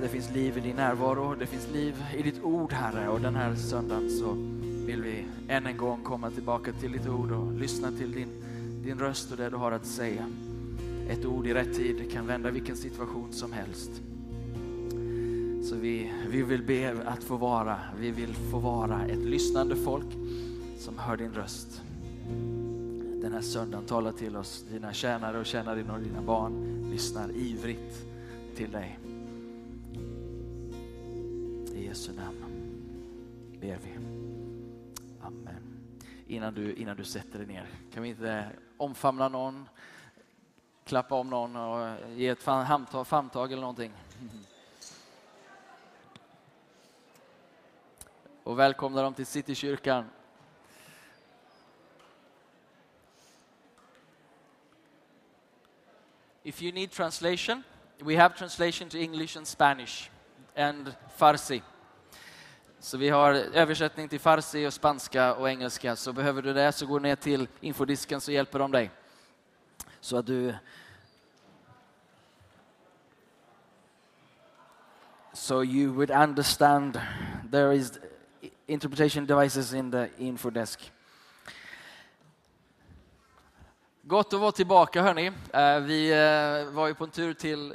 att det finns liv i din närvaro, det finns liv i ditt ord Herre och den här söndagen så vill vi än en gång komma tillbaka till ditt ord och lyssna till din, din röst och det du har att säga. Ett ord i rätt tid kan vända vilken situation som helst. Så vi, vi vill be att få vara, vi vill få vara ett lyssnande folk som hör din röst. Den här söndagen tala till oss, dina tjänare och tjänarinnor, dina barn lyssnar ivrigt till dig. Innan du, innan du sätter dig ner, kan vi inte omfamna någon, klappa om någon och ge ett famntag eller någonting? Och välkomna dem till Citykyrkan. If you need translation, we have translation to English and Spanish and Farsi. Så vi har översättning till farsi, och spanska och engelska. Så behöver du det så gå ner till infodisken så hjälper de dig. Så att du so you would understand there is interpretation devices in the infodesk. Gott att vara tillbaka hörni. Eh, vi eh, var ju på en tur till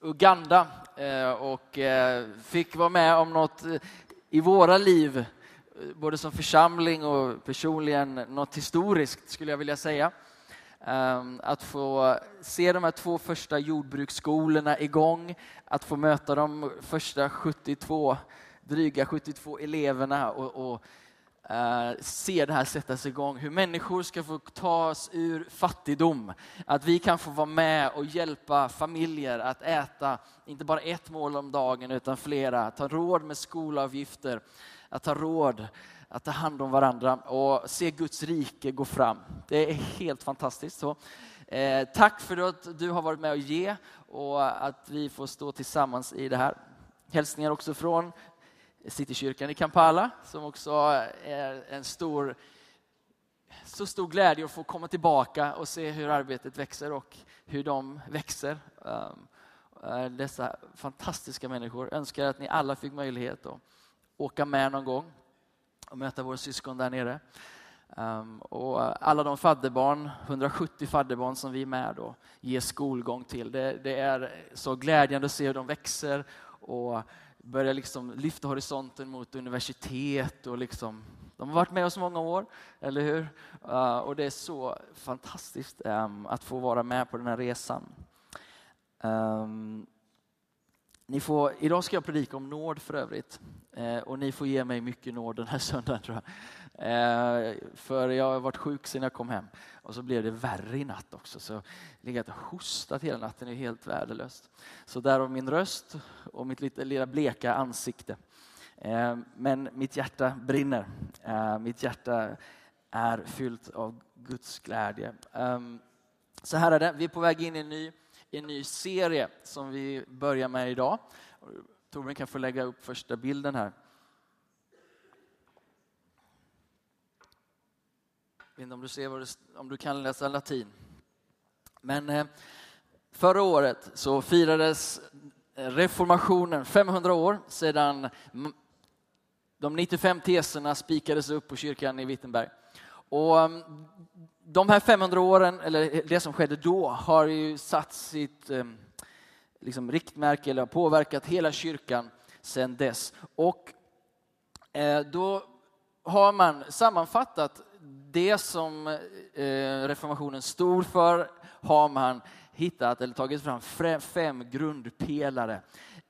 Uganda Eh, och eh, fick vara med om något eh, i våra liv, både som församling och personligen något historiskt skulle jag vilja säga. Ehm, att få se de här två första jordbruksskolorna igång, att få möta de första 72, dryga 72 eleverna och, och Eh, uh, se det här sättas igång, hur människor ska få tas ur fattigdom. Att vi kan få vara med och hjälpa familjer att äta, inte bara ett mål om dagen utan flera. Att ta råd med skolavgifter, att ta råd att ta hand om varandra och se Guds rike gå fram. Det är helt fantastiskt. Så, eh, tack för att du har varit med och ge och att vi får stå tillsammans i det här. Hälsningar också från Citykyrkan i Kampala som också är en stor, så stor glädje att få komma tillbaka och se hur arbetet växer och hur de växer. Ehm, eh, dessa fantastiska människor. Önskar att ni alla fick möjlighet att åka med någon gång och möta våra syskon där nere. Ehm, och alla de fadderbarn, 170 fadderbarn som vi är med och ger skolgång till. Det, det är så glädjande att se hur de växer och börja liksom lyfta horisonten mot universitet och liksom, de har varit med oss många år, eller hur? Uh, och det är så fantastiskt um, att få vara med på den här resan. Um, ni får, idag ska jag predika om nåd för övrigt. Eh, och ni får ge mig mycket nåd den här söndagen tror jag. Eh, för jag har varit sjuk sedan jag kom hem. Och så blev det värre i natt också. Så legat och hostat hela natten är helt värdelöst. Så därav min röst och mitt lite lilla bleka ansikte. Eh, men mitt hjärta brinner. Eh, mitt hjärta är fyllt av Guds glädje. Ehm, så här är det, vi är på väg in i en ny, en ny serie som vi börjar med idag. Torbjörn kan få lägga upp första bilden här. Jag vet inte om du ser det, om du kan läsa latin. Men eh, förra året så firades eh, reformationen 500 år sedan de 95 teserna spikades upp på kyrkan i Wittenberg. Och mm, de här 500 åren, eller det som skedde då, har ju satt sitt eh, liksom, riktmärke eller har påverkat hela kyrkan sedan dess. Och eh, då har man sammanfattat det som eh, reformationen stod för har man hittat eller tagit fram fem grundpelare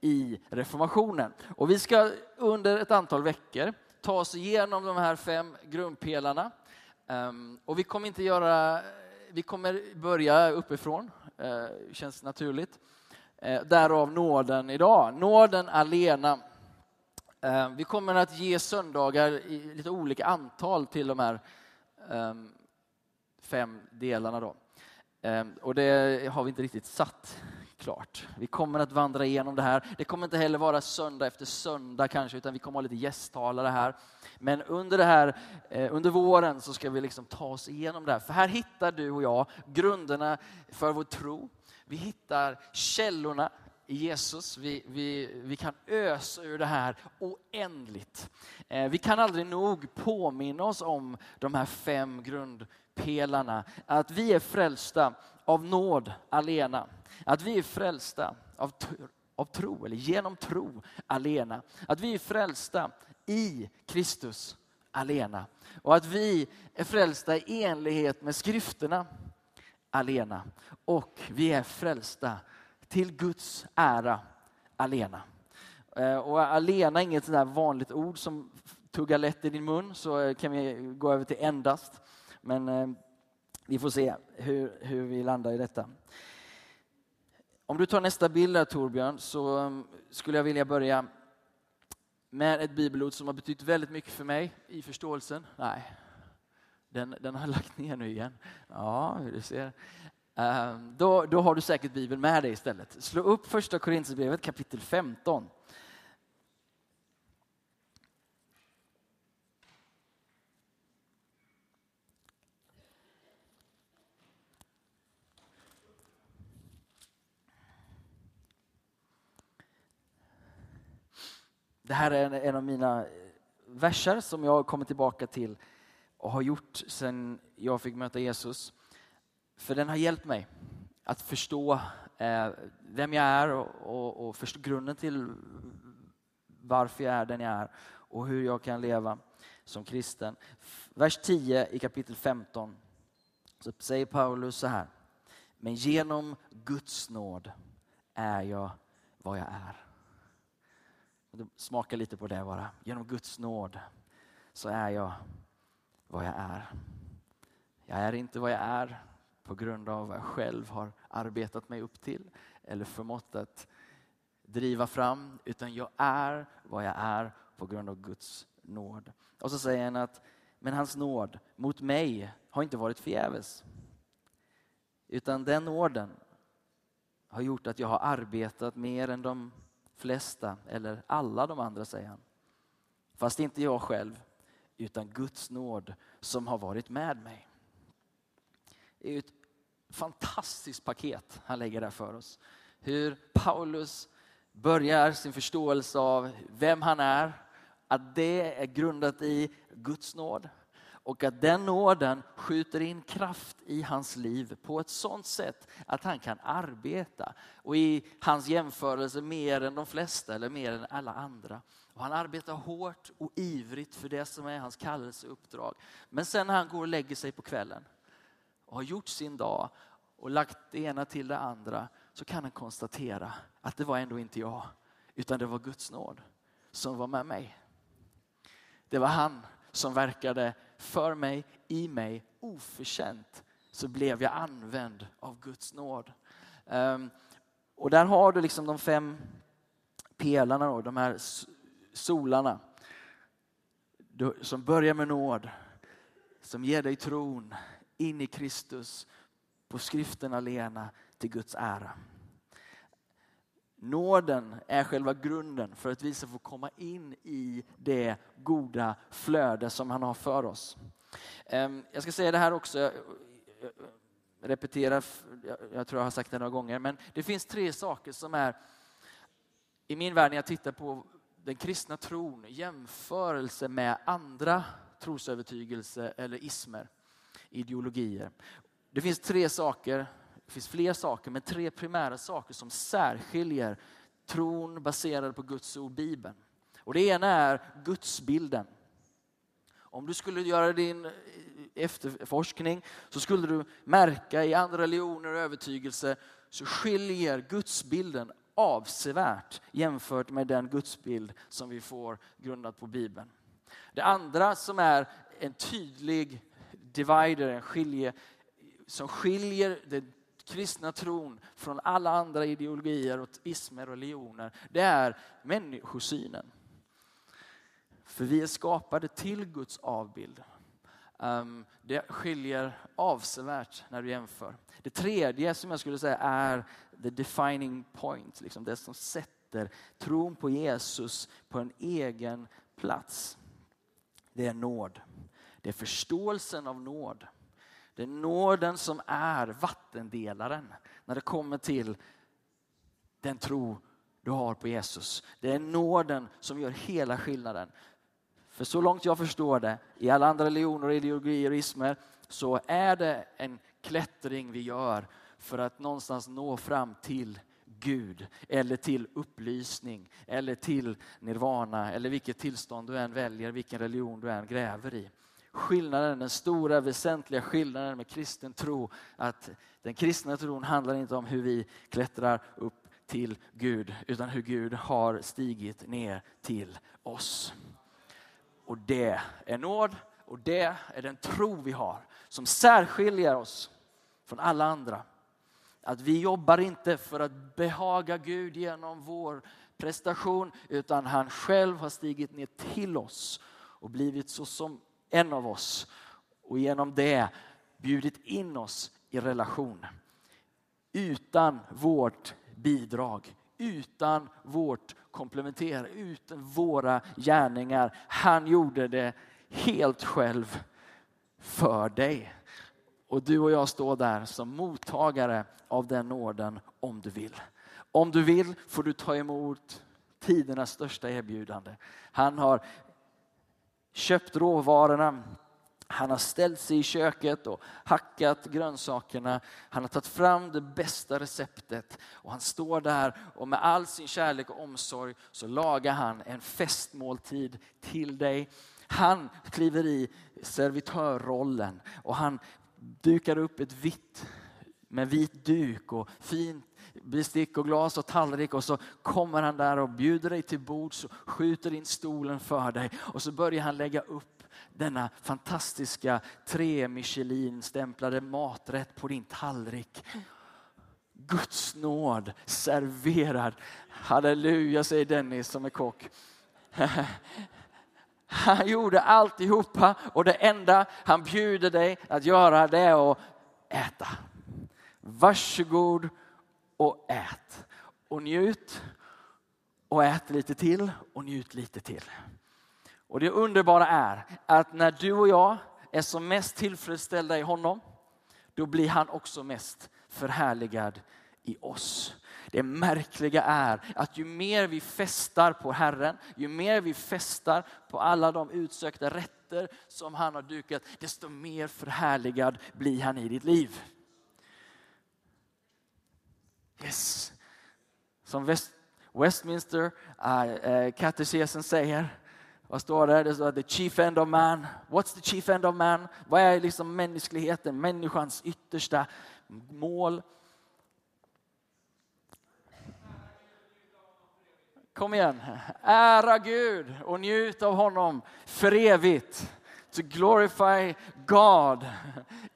i reformationen. Och vi ska under ett antal veckor ta oss igenom de här fem grundpelarna. Ehm, och vi kommer inte göra, vi kommer börja uppifrån, eh, känns naturligt. Eh, därav nåden idag. Nåden alena. Ehm, vi kommer att ge söndagar i lite olika antal till de här Ehm, fem delarna. Då. Ehm, och det har vi inte riktigt satt klart. Vi kommer att vandra igenom det här. Det kommer inte heller vara söndag efter söndag kanske, utan vi kommer att ha lite gästtalare här. Men under, det här, eh, under våren så ska vi liksom ta oss igenom det här. För här hittar du och jag grunderna för vår tro. Vi hittar källorna i Jesus. Vi, vi, vi kan ösa ur det här oändligt. Eh, vi kan aldrig nog påminna oss om de här fem grundpelarna. Att vi är frälsta av nåd alena. Att vi är frälsta av, av tro, eller genom tro alena. Att vi är frälsta i Kristus alena. Och att vi är frälsta i enlighet med skrifterna alena. Och vi är frälsta till Guds ära alena. Eh, och alena är inget sådär vanligt ord som tuggar lätt i din mun, så eh, kan vi gå över till endast. Men eh, vi får se hur, hur vi landar i detta. Om du tar nästa bild där Torbjörn, så skulle jag vilja börja med ett bibelord som har betytt väldigt mycket för mig i förståelsen. Nej, den, den har jag lagt ner nu igen. Ja, du ser. Ehm, då, då har du säkert Bibeln med dig istället. Slå upp första Korinthierbrevet kapitel 15. Det här är en, av mina verser som jag kommer tillbaka till och har gjort sedan jag fick möta Jesus. För den har hjälpt mig att förstå eh, vem jag är och, och, och förstå grunden till varför jag är den jag är och hur jag kan leva som kristen. Vers 10 i kapitel 15 så säger Paulus så här. Men genom Guds nåd är jag vad jag är. Smaka lite på det bara. Genom Guds nåd så är jag vad jag är. Jag är inte vad jag är på grund av vad jag själv har arbetat mig upp till eller förmått att driva fram, utan jag är vad jag är på grund av Guds nåd. Och så säger han att, men hans nåd mot mig har inte varit förgäves. Utan den nåden har gjort att jag har arbetat mer än de flesta, eller alla de andra säger han. Fast inte jag själv, utan Guds nåd som har varit med mig. Det är ett fantastiskt paket han lägger där för oss. Hur Paulus börjar sin förståelse av vem han är, att det är grundat i Guds nåd och att den nåden skjuter in kraft i hans liv på ett sådant sätt att han kan arbeta. Och i hans jämförelse mer än de flesta eller mer än alla andra. Och han arbetar hårt och ivrigt för det som är hans kallelseuppdrag. Men sen när han går och lägger sig på kvällen och har gjort sin dag och lagt det ena till det andra så kan han konstatera att det var ändå inte jag utan det var Guds nåd som var med mig. Det var han som verkade för mig, i mig, oförtjänt så blev jag använd av Guds nåd. Um, och där har du liksom de fem pelarna, då, de här solarna som börjar med nåd, som ger dig tron in i Kristus på skriften alena till Guds ära. Nåden är själva grunden för att vi ska få komma in i det goda flöde som han har för oss. Ehm, jag ska säga det här också, jag repeterar, jag tror jag har sagt det några gånger, men det finns tre saker som är i min värld när jag tittar på den kristna tron jämförelse med andra trosövertygelse eller ismer, ideologier. Det finns tre saker det finns fler saker, men tre primära saker som särskiljer tron baserad på Guds ord, Bibeln. Och det ena är gudsbilden. Om du skulle göra din eh, efterforskning så skulle du märka i andra religioner och övertygelse så skiljer gudsbilden avsevärt jämfört med den gudsbild som vi får grundat på Bibeln. Det andra som är en tydlig divider, en skilje, som skiljer den kristna tron från alla andra ideologier och ismer och religioner, det är människosynen. För vi är skapade till Guds avbild. Ehm, det skiljer avsevärt när du jämför. Det tredje som jag skulle säga är the defining point, liksom det som sätter tron på Jesus på en egen plats. Det är nåd. Det är förståelsen av nåd. Det är nåden som är vattendelaren när det kommer till den tro du har på Jesus. Det är nåden som gör hela skillnaden. För så långt jag förstår det, i alla andra religioner, ideologier och ismer, så är det en klättring vi gör för att någonstans nå fram till Gud eller till upplysning eller till nirvana eller vilket tillstånd du än väljer, vilken religion du än gräver i. Skillnaden, den stora väsentliga skillnaden med kristen tro, att den kristna tron handlar inte om hur vi klättrar upp till Gud, utan hur Gud har stigit ner till oss. Och det är nåd och det är den tro vi har som särskiljer oss från alla andra. Att vi jobbar inte för att behaga Gud genom vår prestation utan han själv har stigit ner till oss och blivit så som en av oss och genom det bjudit in oss i relation. Utan vårt bidrag, utan vårt komplementera, utan våra gärningar. Han gjorde det helt själv för dig. Och du och jag står där som mottagare av den nåden om du vill. Om du vill får du ta emot tidernas största erbjudande. Han har köpt råvarorna, han har ställt sig i köket och hackat grönsakerna. Han har tagit fram det bästa receptet och han står där och med all sin kärlek och omsorg så lagar han en festmåltid till dig. Han kliver i servitörrollen och han dukar upp ett vitt med vit duk och fint bestick och glas och tallrik och så kommer han där och bjuder dig till bords och skjuter in stolen för dig och så börjar han lägga upp denna fantastiska tre Michelin-stämplade maträtt på din tallrik. Guds nåd serverad. Halleluja säger Dennis som är kock. Han gjorde alltihopa och det enda han bjuder dig att göra det är att äta. Varsågod och ät. Och njut och ät lite till och njut lite till. Och det underbara är att när du och jag är som mest tillfredsställda i honom, då blir han också mest förhärligad i oss. Det märkliga är att ju mer vi festar på Herren, ju mer vi festar på alla de utsökta rätter som han har dukat, desto mer förhärligad blir han i ditt liv. Yes. Som West, Westminster uh, katekesen säger, vad står det? Det står the chief end of man. What's the chief end of man? Vad är liksom mänskligheten, människans yttersta mål? Kom igen. Ära Gud och njut av honom för evigt. To glorify God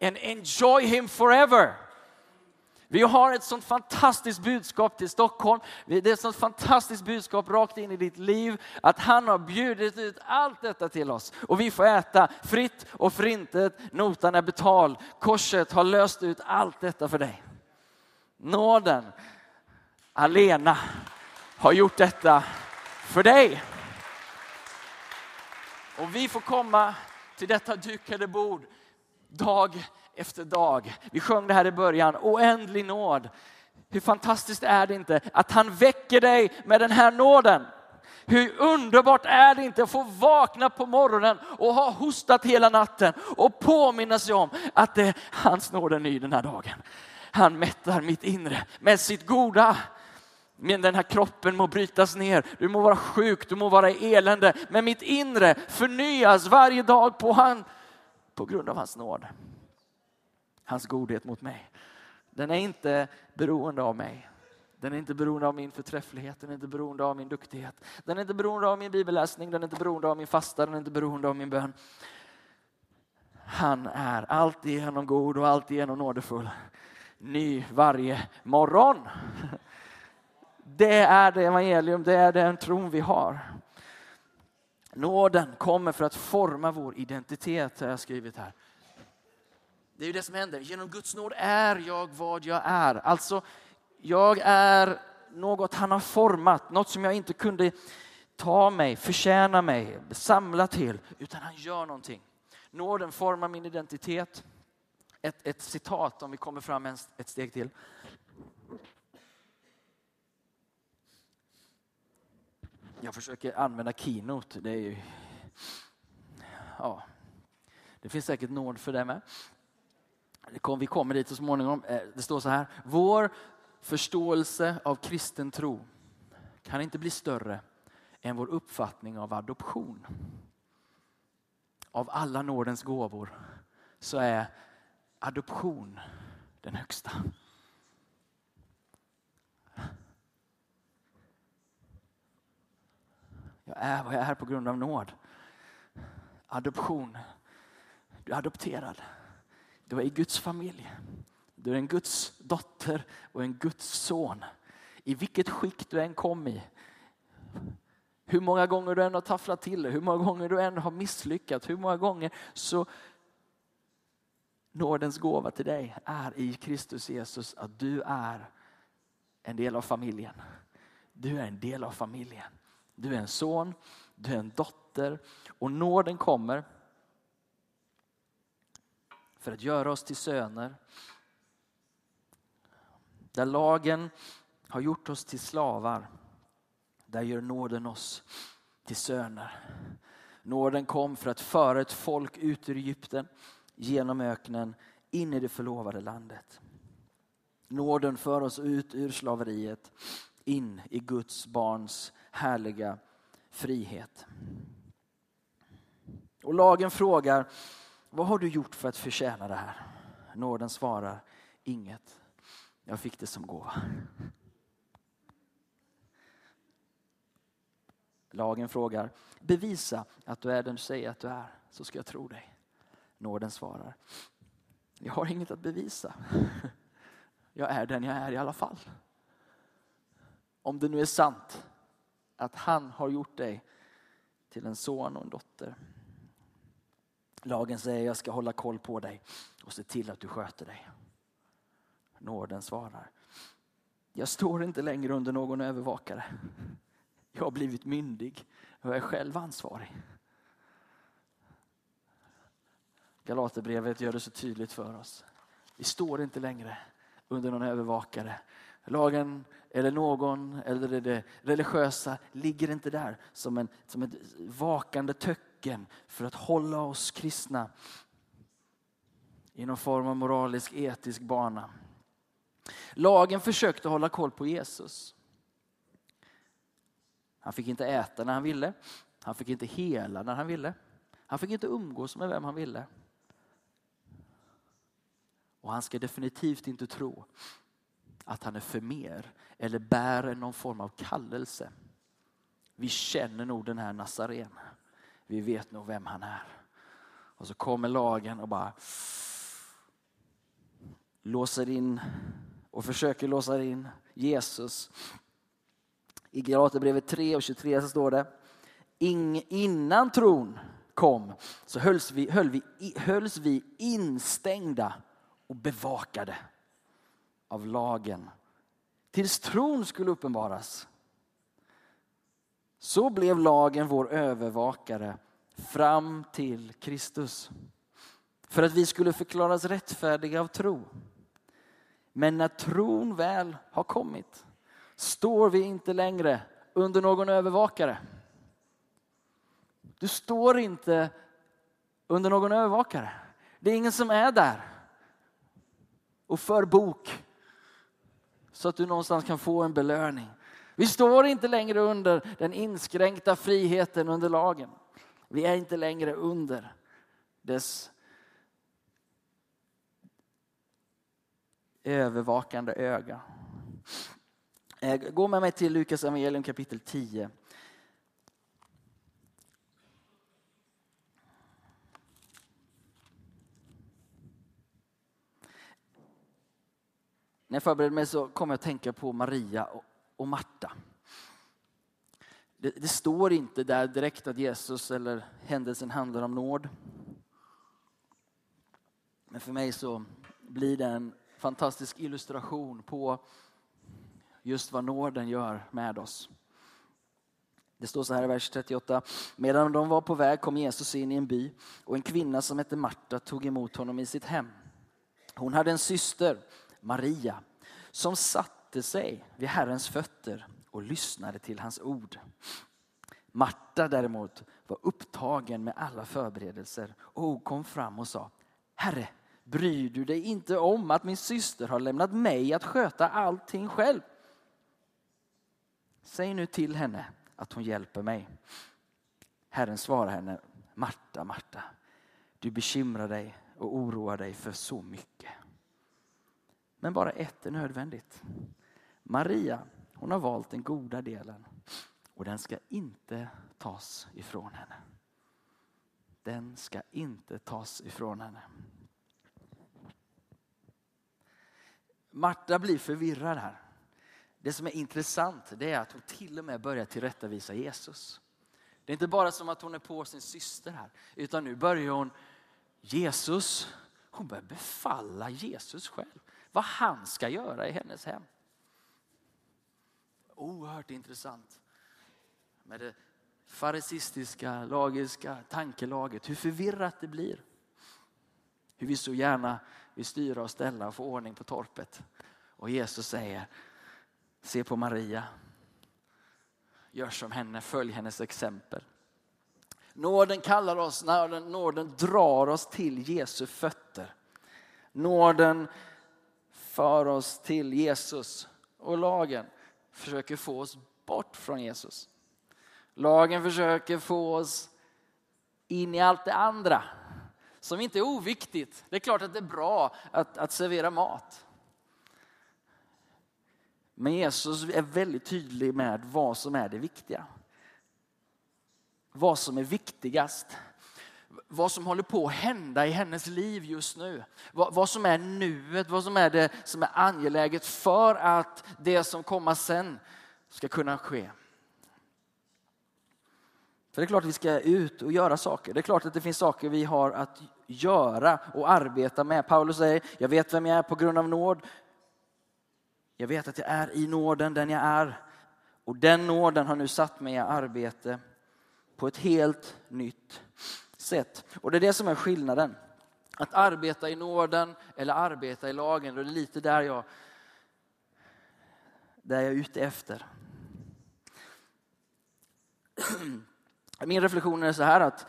and enjoy him forever. Vi har ett sånt fantastiskt budskap till Stockholm. Det är ett sånt fantastiskt budskap rakt in i ditt liv. Att han har bjudit ut allt detta till oss. Och vi får äta fritt och förintet. Notan är betald. Korset har löst ut allt detta för dig. Nåden alena har gjort detta för dig. Och vi får komma till detta dukade bord dag efter dag. Vi sjöng det här i början, oändlig nåd. Hur fantastiskt är det inte att han väcker dig med den här nåden? Hur underbart är det inte att få vakna på morgonen och ha hostat hela natten och påminna sig om att det är hans nåd är ny den här dagen. Han mättar mitt inre med sitt goda. Men den här kroppen må brytas ner, du må vara sjuk, du må vara i elände. Men mitt inre förnyas varje dag på, han, på grund av hans nåd hans godhet mot mig. Den är inte beroende av mig. Den är inte beroende av min förträfflighet, den är inte beroende av min duktighet. Den är inte beroende av min bibelläsning, den är inte beroende av min fasta, den är inte beroende av min bön. Han är alltigenom god och alltigenom nådefull. Ny varje morgon. Det är det evangelium, det är den tron vi har. Nåden kommer för att forma vår identitet, har jag skrivit här. Det är ju det som händer. Genom Guds nåd är jag vad jag är. Alltså, jag är något han har format, något som jag inte kunde ta mig, förtjäna mig, samla till, utan han gör någonting. Nåden formar min identitet. Ett, ett citat om vi kommer fram ett steg till. Jag försöker använda Keynote. Det är ju... Ja, det finns säkert nåd för det med. Vi kommer dit så småningom. Eh, det står så här. Vår förståelse av kristen tro kan inte bli större än vår uppfattning av adoption. Av alla nådens gåvor så är adoption den högsta. Jag är vad jag är på grund av nåd. Adoption. Du är adopterad. Du är i Guds familj. Du är en Guds dotter och en Guds son. I vilket skick du än kom i. Hur många gånger du än har tafflat till det, hur många gånger du än har misslyckats, hur många gånger så nådens gåva till dig är i Kristus Jesus att du är en del av familjen. Du är en del av familjen. Du är en son, du är en dotter och nåden kommer för att göra oss till söner. Där lagen har gjort oss till slavar, där gör nåden oss till söner. Nåden kom för att föra ett folk ut ur Egypten, genom öknen, in i det förlovade landet. Nåden för oss ut ur slaveriet, in i Guds barns härliga frihet. Och lagen frågar, vad har du gjort för att förtjäna det här? Nåden svarar, inget. Jag fick det som gåva. Lagen frågar, bevisa att du är den du säger att du är, så ska jag tro dig. Nåden svarar, jag har inget att bevisa. Jag är den jag är i alla fall. Om det nu är sant att han har gjort dig till en son och en dotter. Lagen säger jag ska hålla koll på dig och se till att du sköter dig. Nåden svarar. Jag står inte längre under någon övervakare. Jag har blivit myndig och jag är själv ansvarig. Galaterbrevet gör det så tydligt för oss. Vi står inte längre under någon övervakare. Lagen eller någon eller det religiösa ligger inte där som, en, som ett vakande töcken för att hålla oss kristna i någon form av moralisk etisk bana. Lagen försökte hålla koll på Jesus. Han fick inte äta när han ville. Han fick inte hela när han ville. Han fick inte umgås med vem han ville. Och han ska definitivt inte tro att han är för mer eller bär någon form av kallelse. Vi känner nog den här Nazaren. Vi vet nog vem han är. Och så kommer lagen och bara låser in och försöker låsa in Jesus. I Galaterbrevet 3 och 23 så står det innan tron kom så hölls vi, höll vi, hölls vi instängda och bevakade av lagen tills tron skulle uppenbaras. Så blev lagen vår övervakare fram till Kristus. För att vi skulle förklaras rättfärdiga av tro. Men när tron väl har kommit står vi inte längre under någon övervakare. Du står inte under någon övervakare. Det är ingen som är där och för bok så att du någonstans kan få en belöning. Vi står inte längre under den inskränkta friheten under lagen. Vi är inte längre under dess övervakande öga. Eh, gå med mig till Lukas evangelium kapitel 10. När jag förberedde mig så kom jag att tänka på Maria och, och Marta. Det, det, står inte där direkt att Jesus eller händelsen handlar om nåd. Men för mig så blir det en fantastisk illustration på just vad nåden gör med oss. Det står så här i vers 38. Medan de var på väg kom Jesus in i en by och en kvinna som hette Marta tog emot honom i sitt hem. Hon hade en syster Maria, som satt satte sig vid Herrens fötter och lyssnade till hans ord. Marta däremot var upptagen med alla förberedelser och hon kom fram och sa Herre, bryr du dig inte om att min syster har lämnat mig att sköta allting själv? Säg nu till henne att hon hjälper mig. Herren svarar henne, Marta, Marta, du bekymrar dig och oroar dig för så mycket. Men bara ett är nödvändigt. Maria, hon har valt den goda delen och den ska inte tas ifrån henne. Den ska inte tas ifrån henne. Marta blir förvirrad här. Det som är intressant det är att hon till och med börjar tillrättavisa Jesus. Det är inte bara som att hon är på sin syster här, utan nu börjar hon Jesus, hon börjar befalla Jesus själv. Vad han ska göra i hennes hem. Oerhört intressant. Med det farisistiska, lagiska tankelaget. Hur förvirrat det blir. Hur vi så gärna vill styra och ställa och få ordning på torpet. Och Jesus säger, se på Maria. Gör som henne, följ hennes exempel. Nåden kallar oss, nåden drar oss till Jesu fötter. Nåden för oss till Jesus och lagen försöker få oss bort från Jesus. Lagen försöker få oss in i allt det andra som inte är oviktigt. Det är klart att det är bra att, att servera mat. Men Jesus är väldigt tydlig med vad som är det viktiga. Vad som är viktigast. Vad som håller på att hända i hennes liv just nu. Vad, vad som är nuet, vad som är det som är angeläget för att det som kommer sen ska kunna ske. För det är klart att vi ska ut och göra saker. Det är klart att det finns saker vi har att göra och arbeta med. Paulus säger, jag vet vem jag är på grund av nåd. Jag vet att jag är i nåden, den jag är. Och den nåden har nu satt mig i arbete på ett helt nytt sätt. Och det är det som är skillnaden. Att arbeta i nåden eller arbeta i lagen. Och det är lite där jag, där jag är ute efter. Min reflektion är så här att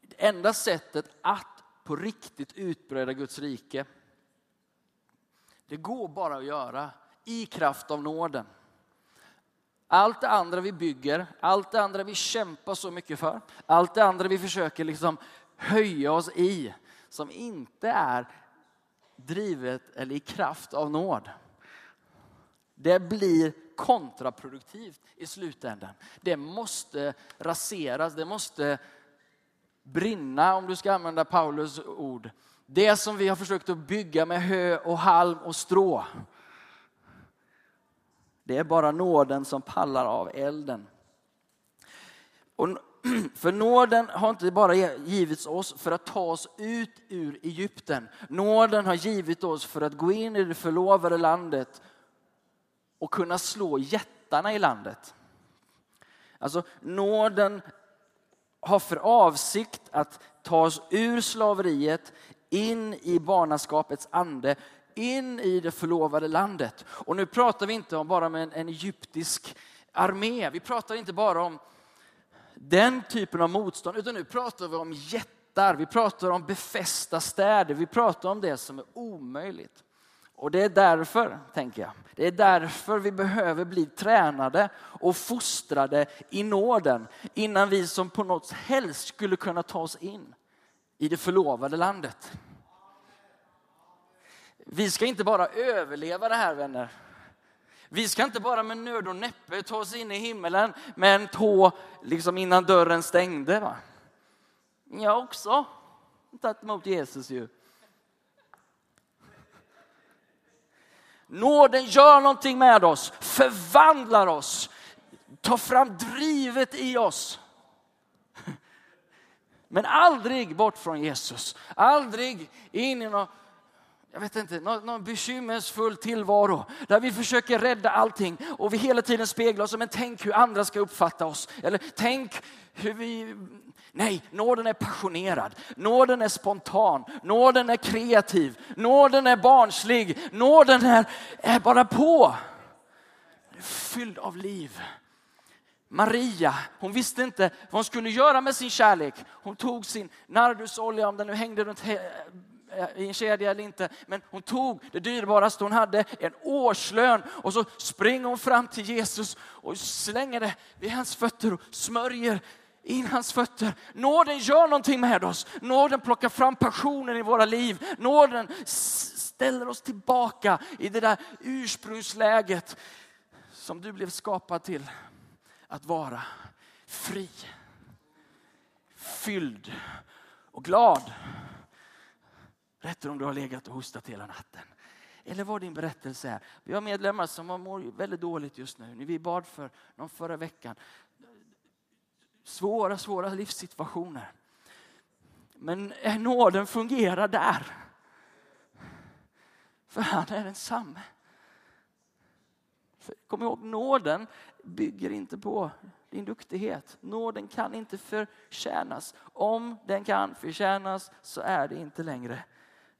det enda sättet att på riktigt utbreda Guds rike det går bara att göra i kraft av nåden. Allt det andra vi bygger, allt det andra vi kämpar så mycket för, allt det andra vi försöker liksom höja oss i, som inte är drivet eller i kraft av nåd. Det blir kontraproduktivt i slutändan. Det måste raseras, det måste brinna om du ska använda Paulus ord. Det som vi har försökt att bygga med hö och halm och strå. Det är bara nåden som pallar av elden. Och för nåden har inte bara givits oss för att ta oss ut ur Egypten. Nåden har givit oss för att gå in i det förlovade landet och kunna slå jättarna i landet. Alltså nåden har för avsikt att ta oss ur slaveriet in i barnaskapets ande, in i det förlovade landet. Och nu pratar vi inte om bara om en, en egyptisk armé. Vi pratar inte bara om den typen av motstånd, utan nu pratar vi om jättar. Vi pratar om befästa städer. Vi pratar om det som är omöjligt. Och det är därför, tänker jag, det är därför vi behöver bli tränade och fostrade i nåden innan vi som på något helst skulle kunna ta oss in i det förlovade landet. Vi ska inte bara överleva det här vänner. Vi ska inte bara med nöd och näppe ta oss in i himmelen med en tå liksom innan dörren stängde. Va? Jag har också tagit emot Jesus ju. Nåden gör någonting med oss, förvandlar oss, tar fram drivet i oss. Men aldrig bort från Jesus, aldrig in i någon jag vet inte, någon, någon bekymmersfull tillvaro där vi försöker rädda allting och vi hela tiden speglar oss. Men tänk hur andra ska uppfatta oss. Eller tänk hur vi... Nej, nåden är passionerad. Nåden är spontan. Nåden är kreativ. Nåden är barnslig. Nåden är, är bara på. Fylld av liv. Maria, hon visste inte vad hon skulle göra med sin kärlek. Hon tog sin nardusolja, om den nu hängde runt Eh, i en kedja eller inte. Men hon tog det dyrbaraste hon hade, en årslön. Och så springer hon fram till Jesus och slänger det vid hans fötter och smörjer in hans fötter. Nåden gör någonting med oss. Nåden plockar fram passionen i våra liv. Nåden ställer oss tillbaka i det där ursprungsläget som du blev skapad till att vara. Fri, fylld och glad. Berätta om du har legat och hostat hela natten. Eller vad din berättelse är. Vi har medlemmar som mår väldigt dåligt just nu. Vi bad för någon förra veckan. Svåra, svåra livssituationer. Men nåden fungerar där. För han är densamme. Kom ihåg, nåden bygger inte på din duktighet. Nåden kan inte förtjänas. Om den kan förtjänas så är det inte längre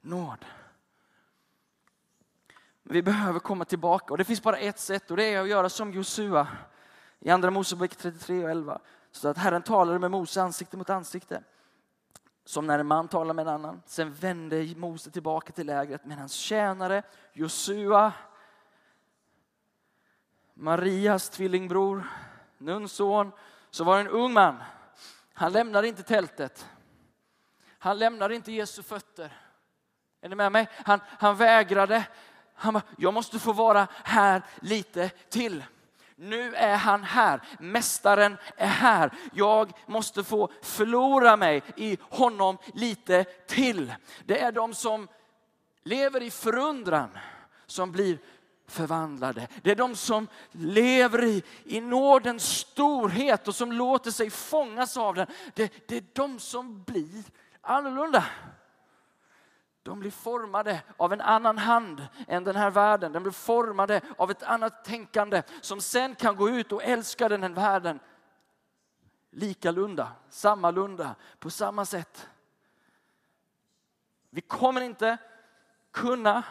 nåd. Vi behöver komma tillbaka och det finns bara ett sätt och det är att göra som Josua i Andra Mosebok 33 och 11. Så att Herren talade med Mose ansikte mot ansikte. Som när en man talar med en annan. Sen vände Mose tillbaka till lägret med hans tjänare Josua, Marias tvillingbror, Nuns son, så var det en ung man. Han lämnade inte tältet. Han lämnade inte Jesu fötter. Är ni med mig? Han, han vägrade. Han bara, jag måste få vara här lite till. Nu är han här. Mästaren är här. Jag måste få förlora mig i honom lite till. Det är de som lever i förundran som blir förvandlade. Det är de som lever i, i nådens storhet och som låter sig fångas av den. Det, det är de som blir annorlunda. De blir formade av en annan hand än den här världen. De blir formade av ett annat tänkande som sen kan gå ut och älska den här världen likalunda, sammalunda, på samma sätt. Vi kommer inte kunna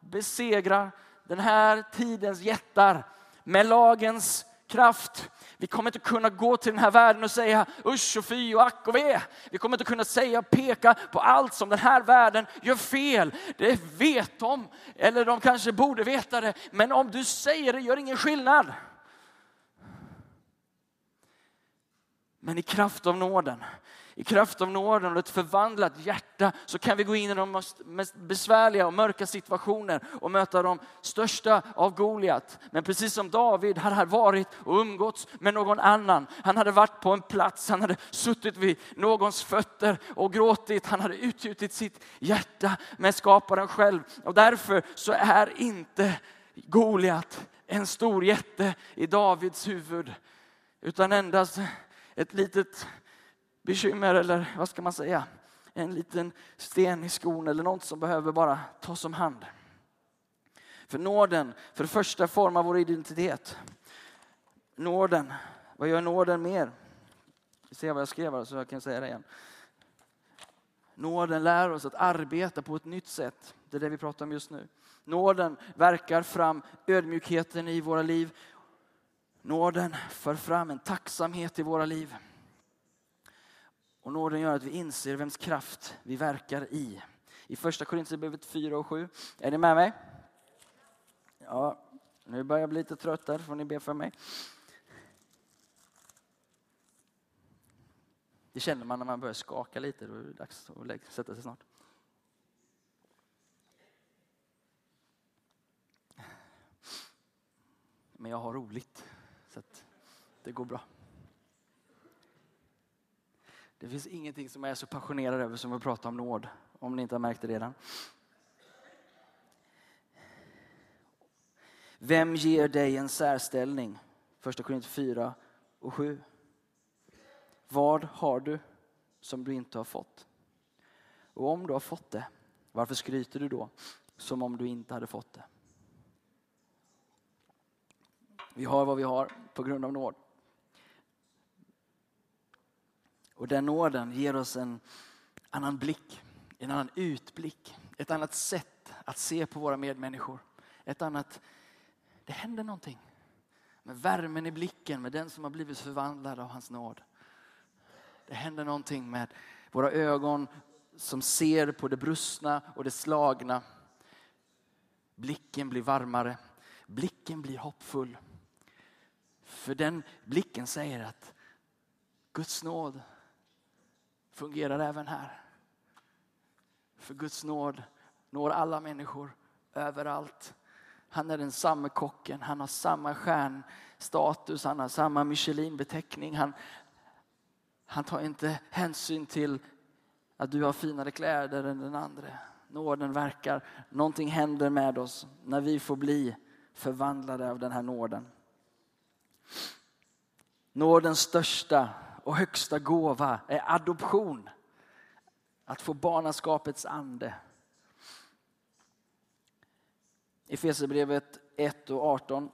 besegra den här tidens jättar med lagens kraft. Vi kommer inte kunna gå till den här världen och säga usch och fy och ack och ve. Vi kommer inte kunna säga och peka på allt som den här världen gör fel. Det vet de, eller de kanske borde veta det. Men om du säger det gör ingen skillnad. Men i kraft av nåden i kraft av nåden och ett förvandlat hjärta så kan vi gå in i de mest besvärliga och mörka situationer och möta de största av Goliat. Men precis som David han hade varit och umgåtts med någon annan. Han hade varit på en plats, han hade suttit vid någons fötter och gråtit. Han hade utgjutit sitt hjärta med skaparen själv. Och därför så är inte Goliat en stor jätte i Davids huvud. Utan endast ett litet bekymmer eller vad ska man säga, en liten sten i skon eller något som behöver bara tas om hand. För nåden, för det första formar vår identitet. Nåden, vad gör nåden mer? Vi ser vad jag skrev här så jag kan säga det igen. Nåden lär oss att arbeta på ett nytt sätt. Det är det vi pratar om just nu. Nåden verkar fram ödmjukheten i våra liv. Nåden för fram en tacksamhet i våra liv. Och nåden gör att vi inser vems kraft vi verkar i. I första Korinthierbrevet 4 och 7. Är ni med mig? Ja, nu börjar jag bli lite trött där, får ni be för mig. Det känner man när man börjar skaka lite, då är det dags att sätta sig snart. Men jag har roligt, det går bra. Det finns ingenting som jag är så passionerad över som att prata om nåd, om ni inte har märkt det redan. Vem ger dig en särställning? Första Korinther 4 och 7. Vad har du som du inte har fått? Och om du har fått det, varför skryter du då som om du inte hade fått det? Vi har vad vi har på grund av nåd. Och den nåden ger oss en annan blick, en annan utblick, ett annat sätt att se på våra medmänniskor. Ett annat, det händer någonting. med värmen i blicken, med den som har blivit förvandlad av hans nåd. Det händer någonting med våra ögon som ser på det brustna och det slagna. Blicken blir varmare, blicken blir hoppfull. För den blicken säger att Guds nåd fungerar även här. För Guds nåd når alla människor överallt. Han är den samma kocken, han har samma stjärnstatus, han har samma Michelin-beteckning. Han, han tar inte hänsyn till att du har finare kläder än den andra. Nåden verkar, någonting händer med oss när vi får bli förvandlade av den här nåden. Nådens största och högsta gåva är adoption. Att få barnaskapets ande. Efesierbrevet 1 och 18.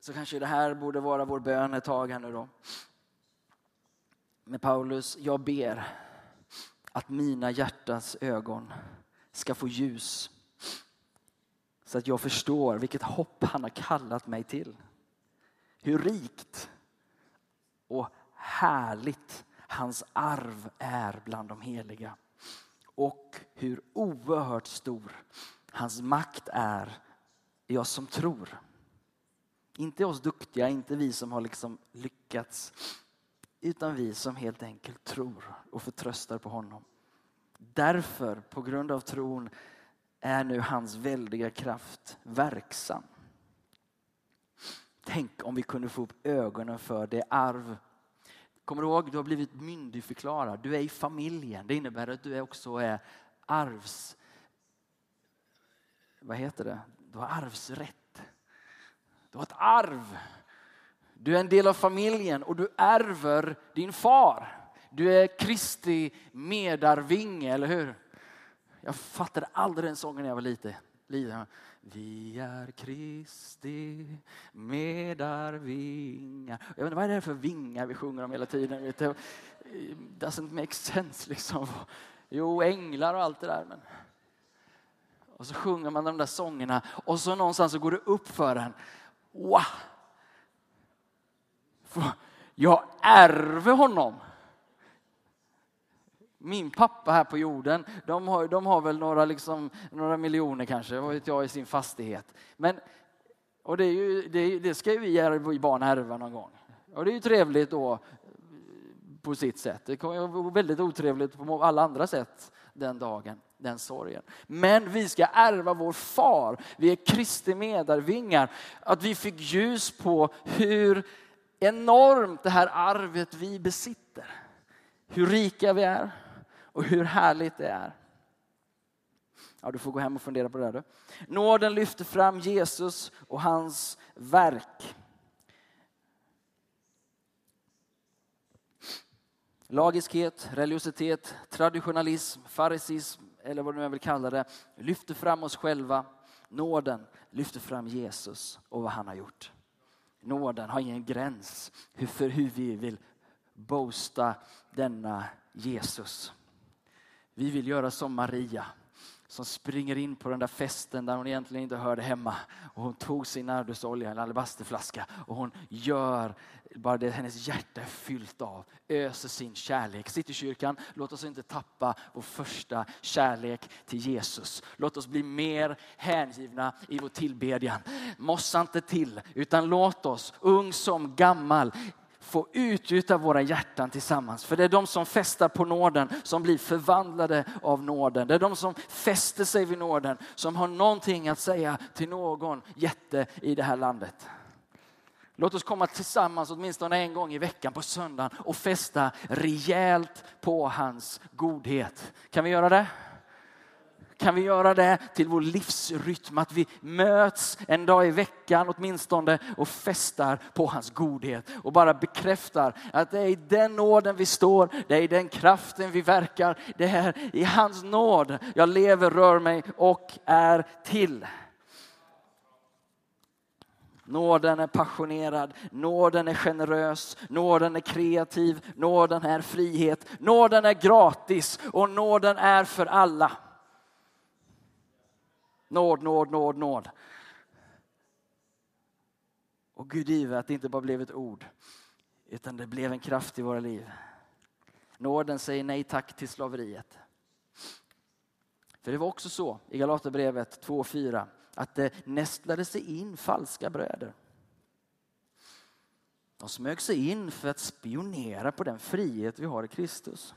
Så kanske det här borde vara vår bön ett tag här nu då. Med Paulus, jag ber att mina hjärtas ögon ska få ljus så att jag förstår vilket hopp han har kallat mig till. Hur rikt och härligt hans arv är bland de heliga. Och hur oerhört stor hans makt är i oss som tror. Inte oss duktiga, inte vi som har liksom lyckats. Utan vi som helt enkelt tror och förtröstar på honom. Därför, på grund av tron, är nu hans väldiga kraft verksam. Tänk om vi kunde få upp ögonen för det arv. Kommer du ihåg, du har blivit myndigförklarad. Du är i familjen. Det innebär att du också är arvs... Vad heter det? Du har arvsrätt. Du har ett arv. Du är en del av familjen och du ärver din far. Du är Kristi medarvinge, eller hur? Jag fattade aldrig den sången när jag var liten. Vi är Kristi medarvingar. Jag vet inte, vad är det för vingar vi sjunger om hela tiden? Vet du? Doesn't make sense liksom. Jo, änglar och allt det där. Men... Och så sjunger man de där sångerna och så någonstans så går det upp för en. Wow! Jag ärver honom min pappa här på jorden, de har, de har väl några, liksom, några miljoner kanske, vad vet jag, i sin fastighet. Men, och det, är ju, det, det ska ju vi barn ärva någon gång. Och det är ju trevligt då på sitt sätt. Det kommer vara väldigt otrevligt på alla andra sätt den dagen, den sorgen. Men vi ska ärva vår far. Vi är Kristi medarvingar. Att vi fick ljus på hur enormt det här arvet vi besitter. Hur rika vi är och hur härligt det är. Ja, du får gå hem och fundera på det. Där. Nåden lyfter fram Jesus och hans verk. Lagiskhet, religiositet, traditionalism, farisism eller vad du nu vill kalla det lyfter fram oss själva. Nåden lyfter fram Jesus och vad han har gjort. Nåden har ingen gräns för hur vi vill boasta denna Jesus. Vi vill göra som Maria som springer in på den där festen där hon egentligen inte hörde hemma. Och hon tog sin nardusolja, en alabasterflaska och hon gör bara det hennes hjärta är fyllt av. Öser sin kärlek. Citykyrkan, låt oss inte tappa vår första kärlek till Jesus. Låt oss bli mer hängivna i vår tillbedjan. Mossa inte till, utan låt oss, ung som gammal, få utgjuta våra hjärtan tillsammans. För det är de som festar på nåden som blir förvandlade av nåden. Det är de som fäster sig vid nåden som har någonting att säga till någon jätte i det här landet. Låt oss komma tillsammans åtminstone en gång i veckan på söndagen och fästa rejält på hans godhet. Kan vi göra det? Kan vi göra det till vår livsrytm, att vi möts en dag i veckan åtminstone och festar på hans godhet och bara bekräftar att det är i den nåden vi står, det är i den kraften vi verkar, det är i hans nåd jag lever, rör mig och är till. Nåden är passionerad, nåden är generös, nåden är kreativ, nåden är frihet, nåden är gratis och nåden är för alla. Nåd, nåd, nåd, nåd. Och Gud give att det inte bara blev ett ord, utan det blev en kraft i våra liv. Nåden säger nej tack till slaveriet. För det var också så i Galaterbrevet 2.4 att det nästlade sig in falska bröder. De smög sig in för att spionera på den frihet vi har i Kristus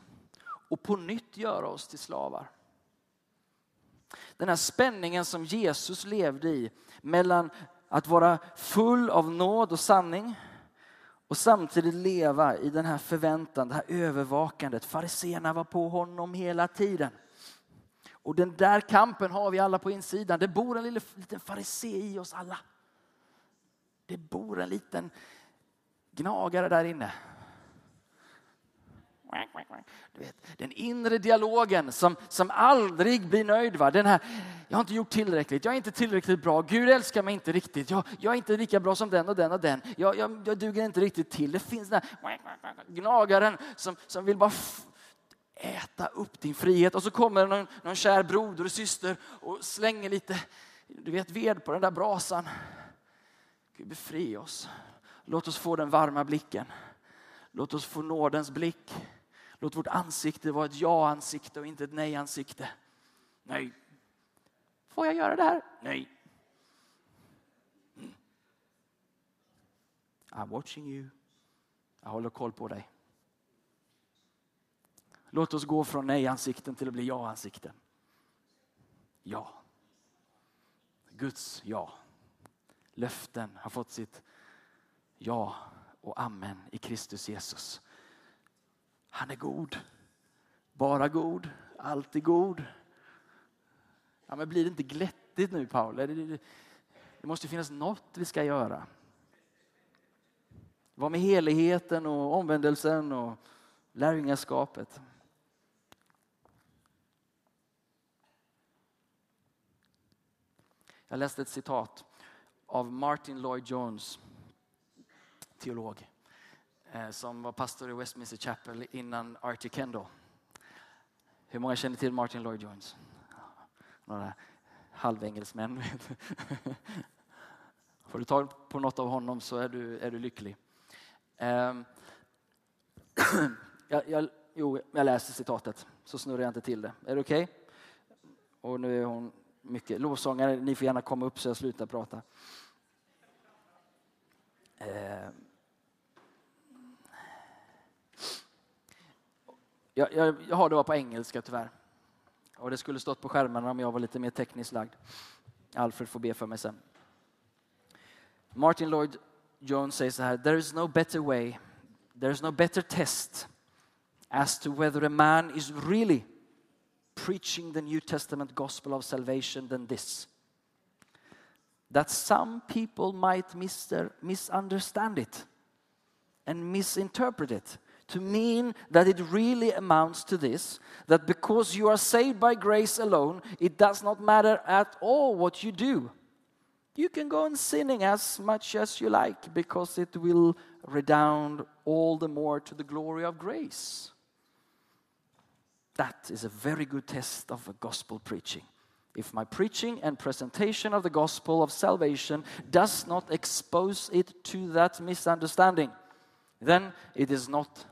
och på nytt göra oss till slavar. Den här spänningen som Jesus levde i mellan att vara full av nåd och sanning och samtidigt leva i den här förväntan, det här övervakandet. Fariséerna var på honom hela tiden. Och den där kampen har vi alla på insidan. Det bor en liten farisé i oss alla. Det bor en liten gnagare där inne. Du vet, den inre dialogen som, som aldrig blir nöjd. Va? Den här, jag har inte gjort tillräckligt, jag är inte tillräckligt bra, Gud älskar mig inte riktigt, jag, jag är inte lika bra som den och den och den, jag, jag, jag duger inte riktigt till. Det finns den här gnagaren som, som vill bara äta upp din frihet. Och så kommer någon, någon kär broder och syster och slänger lite du vet, ved på den där brasan. Gud befria oss. Låt oss få den varma blicken. Låt oss få nådens blick. Låt vårt ansikte vara ett ja-ansikte och inte ett nej-ansikte. Nej. Får jag göra det här? Nej. Mm. I'm watching you. Jag håller koll på dig. Låt oss gå från nej-ansikten till att bli ja-ansikten. Ja. Guds ja. Löften har fått sitt ja och amen i Kristus Jesus. Han är god. Bara god. Alltid god. Ja, men blir det inte glättigt nu Paul? Det måste finnas något vi ska göra. Vad med heligheten och omvändelsen och lärjungaskapet? Jag läste ett citat av Martin Lloyd Jones, teolog, Eh, som var pastor i Westminster Chapel innan Artie Kendall. Hur många känner till Martin Lloyd Jones? Några halvengelsmän. Får du tag på något av honom så är du, är du lycklig. Ehm, jag, jag, jo, jag läser citatet så snurrar jag inte till det. Är det okej? Okay? Och nu är hon mycket. Lovsångare, ni får gärna komma upp så jag slutar prata. Ehm, Jag, jag, jag har det bara på engelska tyvärr. Och det skulle stått på skärmarna om jag var lite mer tekniskt lagd. Alfred får be för mig sen. Martin Lloyd Jones säger så här. There is no better way, there is no better test as to whether a man is really preaching the New Testament gospel of salvation than this that some people might misunderstand it and misinterpret it to mean that it really amounts to this that because you are saved by grace alone, it does not matter at all what you do. You can go on sinning as much as you like because it will redound all the more to the glory of grace. That is a very good test of a gospel preaching. If my preaching and presentation of the gospel of salvation does not expose it to that misunderstanding, then it is not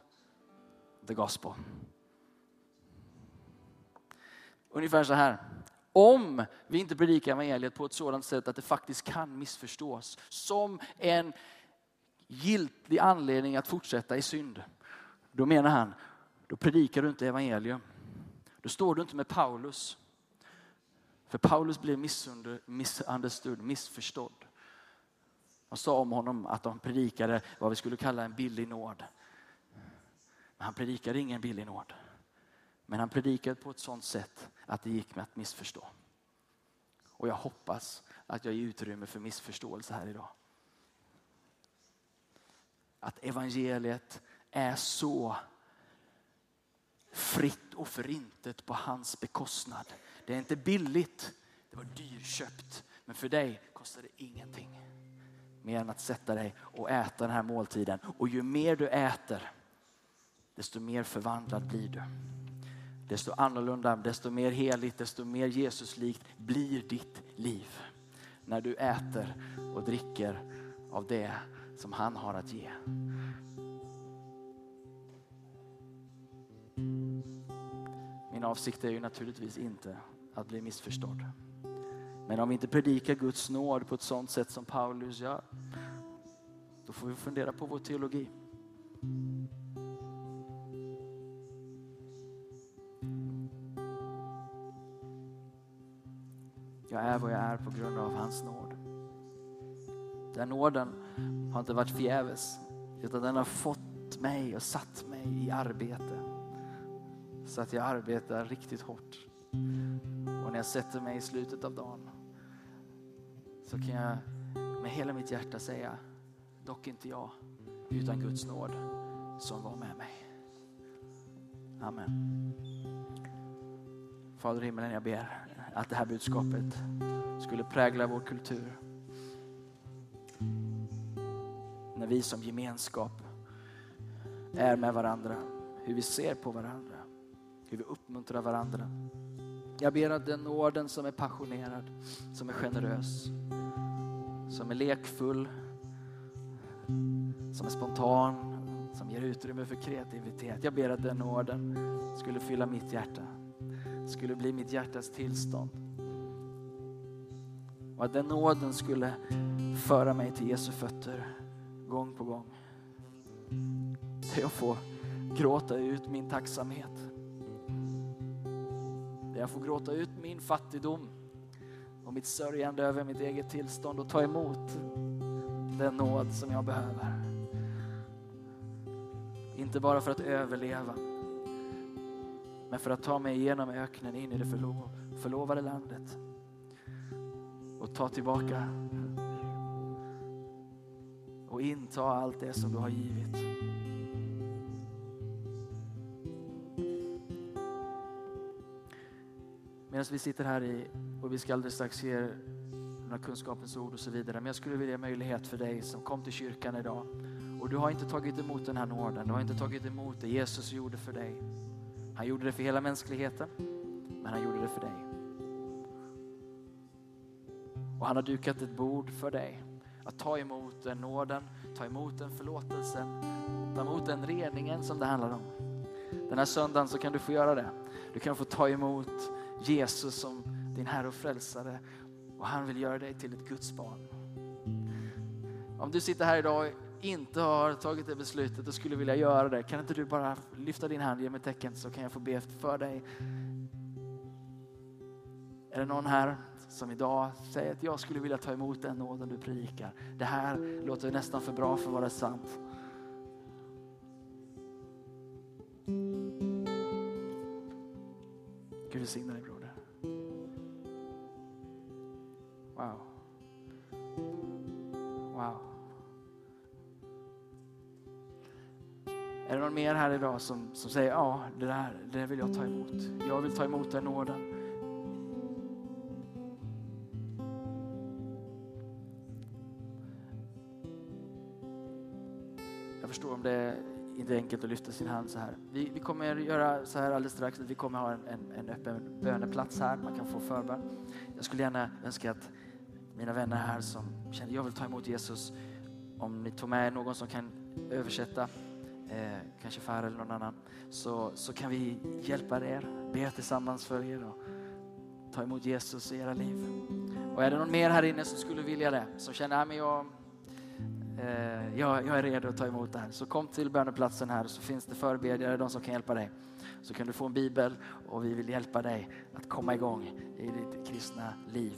the gospel. Ungefär så här. Om vi inte predikar evangeliet på ett sådant sätt att det faktiskt kan missförstås som en giltig anledning att fortsätta i synd, då menar han, då predikar du inte evangelium. Då står du inte med Paulus. För Paulus blev misunderstood, missförstådd. Man sa om honom att de predikade vad vi skulle kalla en billig nåd. Men han predikade ingen billig nåd. Men han predikade på ett sådant sätt att det gick med att missförstå. Och jag hoppas att jag ger utrymme för missförståelse här idag. Att evangeliet är så fritt och förintet på hans bekostnad. Det är inte billigt, det var dyrköpt. Men för dig kostar det ingenting. mer än att sätta dig och äta den här måltiden. Och ju mer du äter, desto mer förvandlad blir du. Desto annorlunda, desto mer heligt, desto mer Jesuslikt blir ditt liv. När du äter och dricker av det som han har att ge. Min avsikt är ju naturligtvis inte att bli missförstådd. Men om vi inte predikar Guds nåd på ett sådant sätt som Paulus gör, då får vi fundera på vår teologi. Jag är vad jag är på grund av hans nåd. Den nåden har inte varit förgäves, utan den har fått mig och satt mig i arbete. Så att jag arbetar riktigt hårt. Och när jag sätter mig i slutet av dagen så kan jag med hela mitt hjärta säga, dock inte jag, utan Guds nåd som var med mig. Amen. Fader i himmelen, jag ber att det här budskapet skulle prägla vår kultur. När vi som gemenskap är med varandra, hur vi ser på varandra, hur vi uppmuntrar varandra. Jag ber att den orden som är passionerad, som är generös, som är lekfull, som är spontan, som ger utrymme för kreativitet. Jag ber att den orden skulle fylla mitt hjärta, skulle bli mitt hjärtas tillstånd. Och att den nåden skulle föra mig till Jesu fötter gång på gång. Där jag får gråta ut min tacksamhet. Där jag får gråta ut min fattigdom och mitt sörjande över mitt eget tillstånd och ta emot den nåd som jag behöver. Inte bara för att överleva, men för att ta mig igenom öknen in i det förlo förlovade landet och ta tillbaka och inta allt det som du har givit. Medan vi sitter här i, och vi ska alldeles strax ge några kunskapens ord och så vidare. Men jag skulle vilja ge möjlighet för dig som kom till kyrkan idag och du har inte tagit emot den här nåden. Du har inte tagit emot det Jesus gjorde för dig. Han gjorde det för hela mänskligheten, men han gjorde det för dig. Och han har dukat ett bord för dig. Att ta emot den nåden, ta emot den förlåtelsen, ta emot den reningen som det handlar om. Den här söndagen så kan du få göra det. Du kan få ta emot Jesus som din Herre och Frälsare och han vill göra dig till ett Guds barn. Om du sitter här idag inte har tagit det beslutet och skulle vilja göra det, kan inte du bara lyfta din hand, ge mig tecken så kan jag få be för dig. Är det någon här som idag säger att jag skulle vilja ta emot den nåden du predikar. Det här låter nästan för bra för att vara sant. Gud välsigne dig bror. Någon mer här idag som, som säger ja, det där det vill jag ta emot. Jag vill ta emot den nåden. Jag förstår om det inte är enkelt att lyfta sin hand så här. Vi, vi kommer göra så här alldeles strax. Vi kommer ha en, en, en öppen böneplats här. Man kan få förbön. Jag skulle gärna önska att mina vänner här som känner jag vill ta emot Jesus. Om ni tog med någon som kan översätta, eh, kanske Farah eller någon annan, så, så kan vi hjälpa er, be tillsammans för er och ta emot Jesus i era liv. Och är det någon mer här inne som skulle vilja det, som känner att jag, eh, jag, jag är redo att ta emot det här, så kom till böneplatsen här så finns det förebedjare, de som kan hjälpa dig. Så kan du få en bibel och vi vill hjälpa dig att komma igång i ditt kristna liv.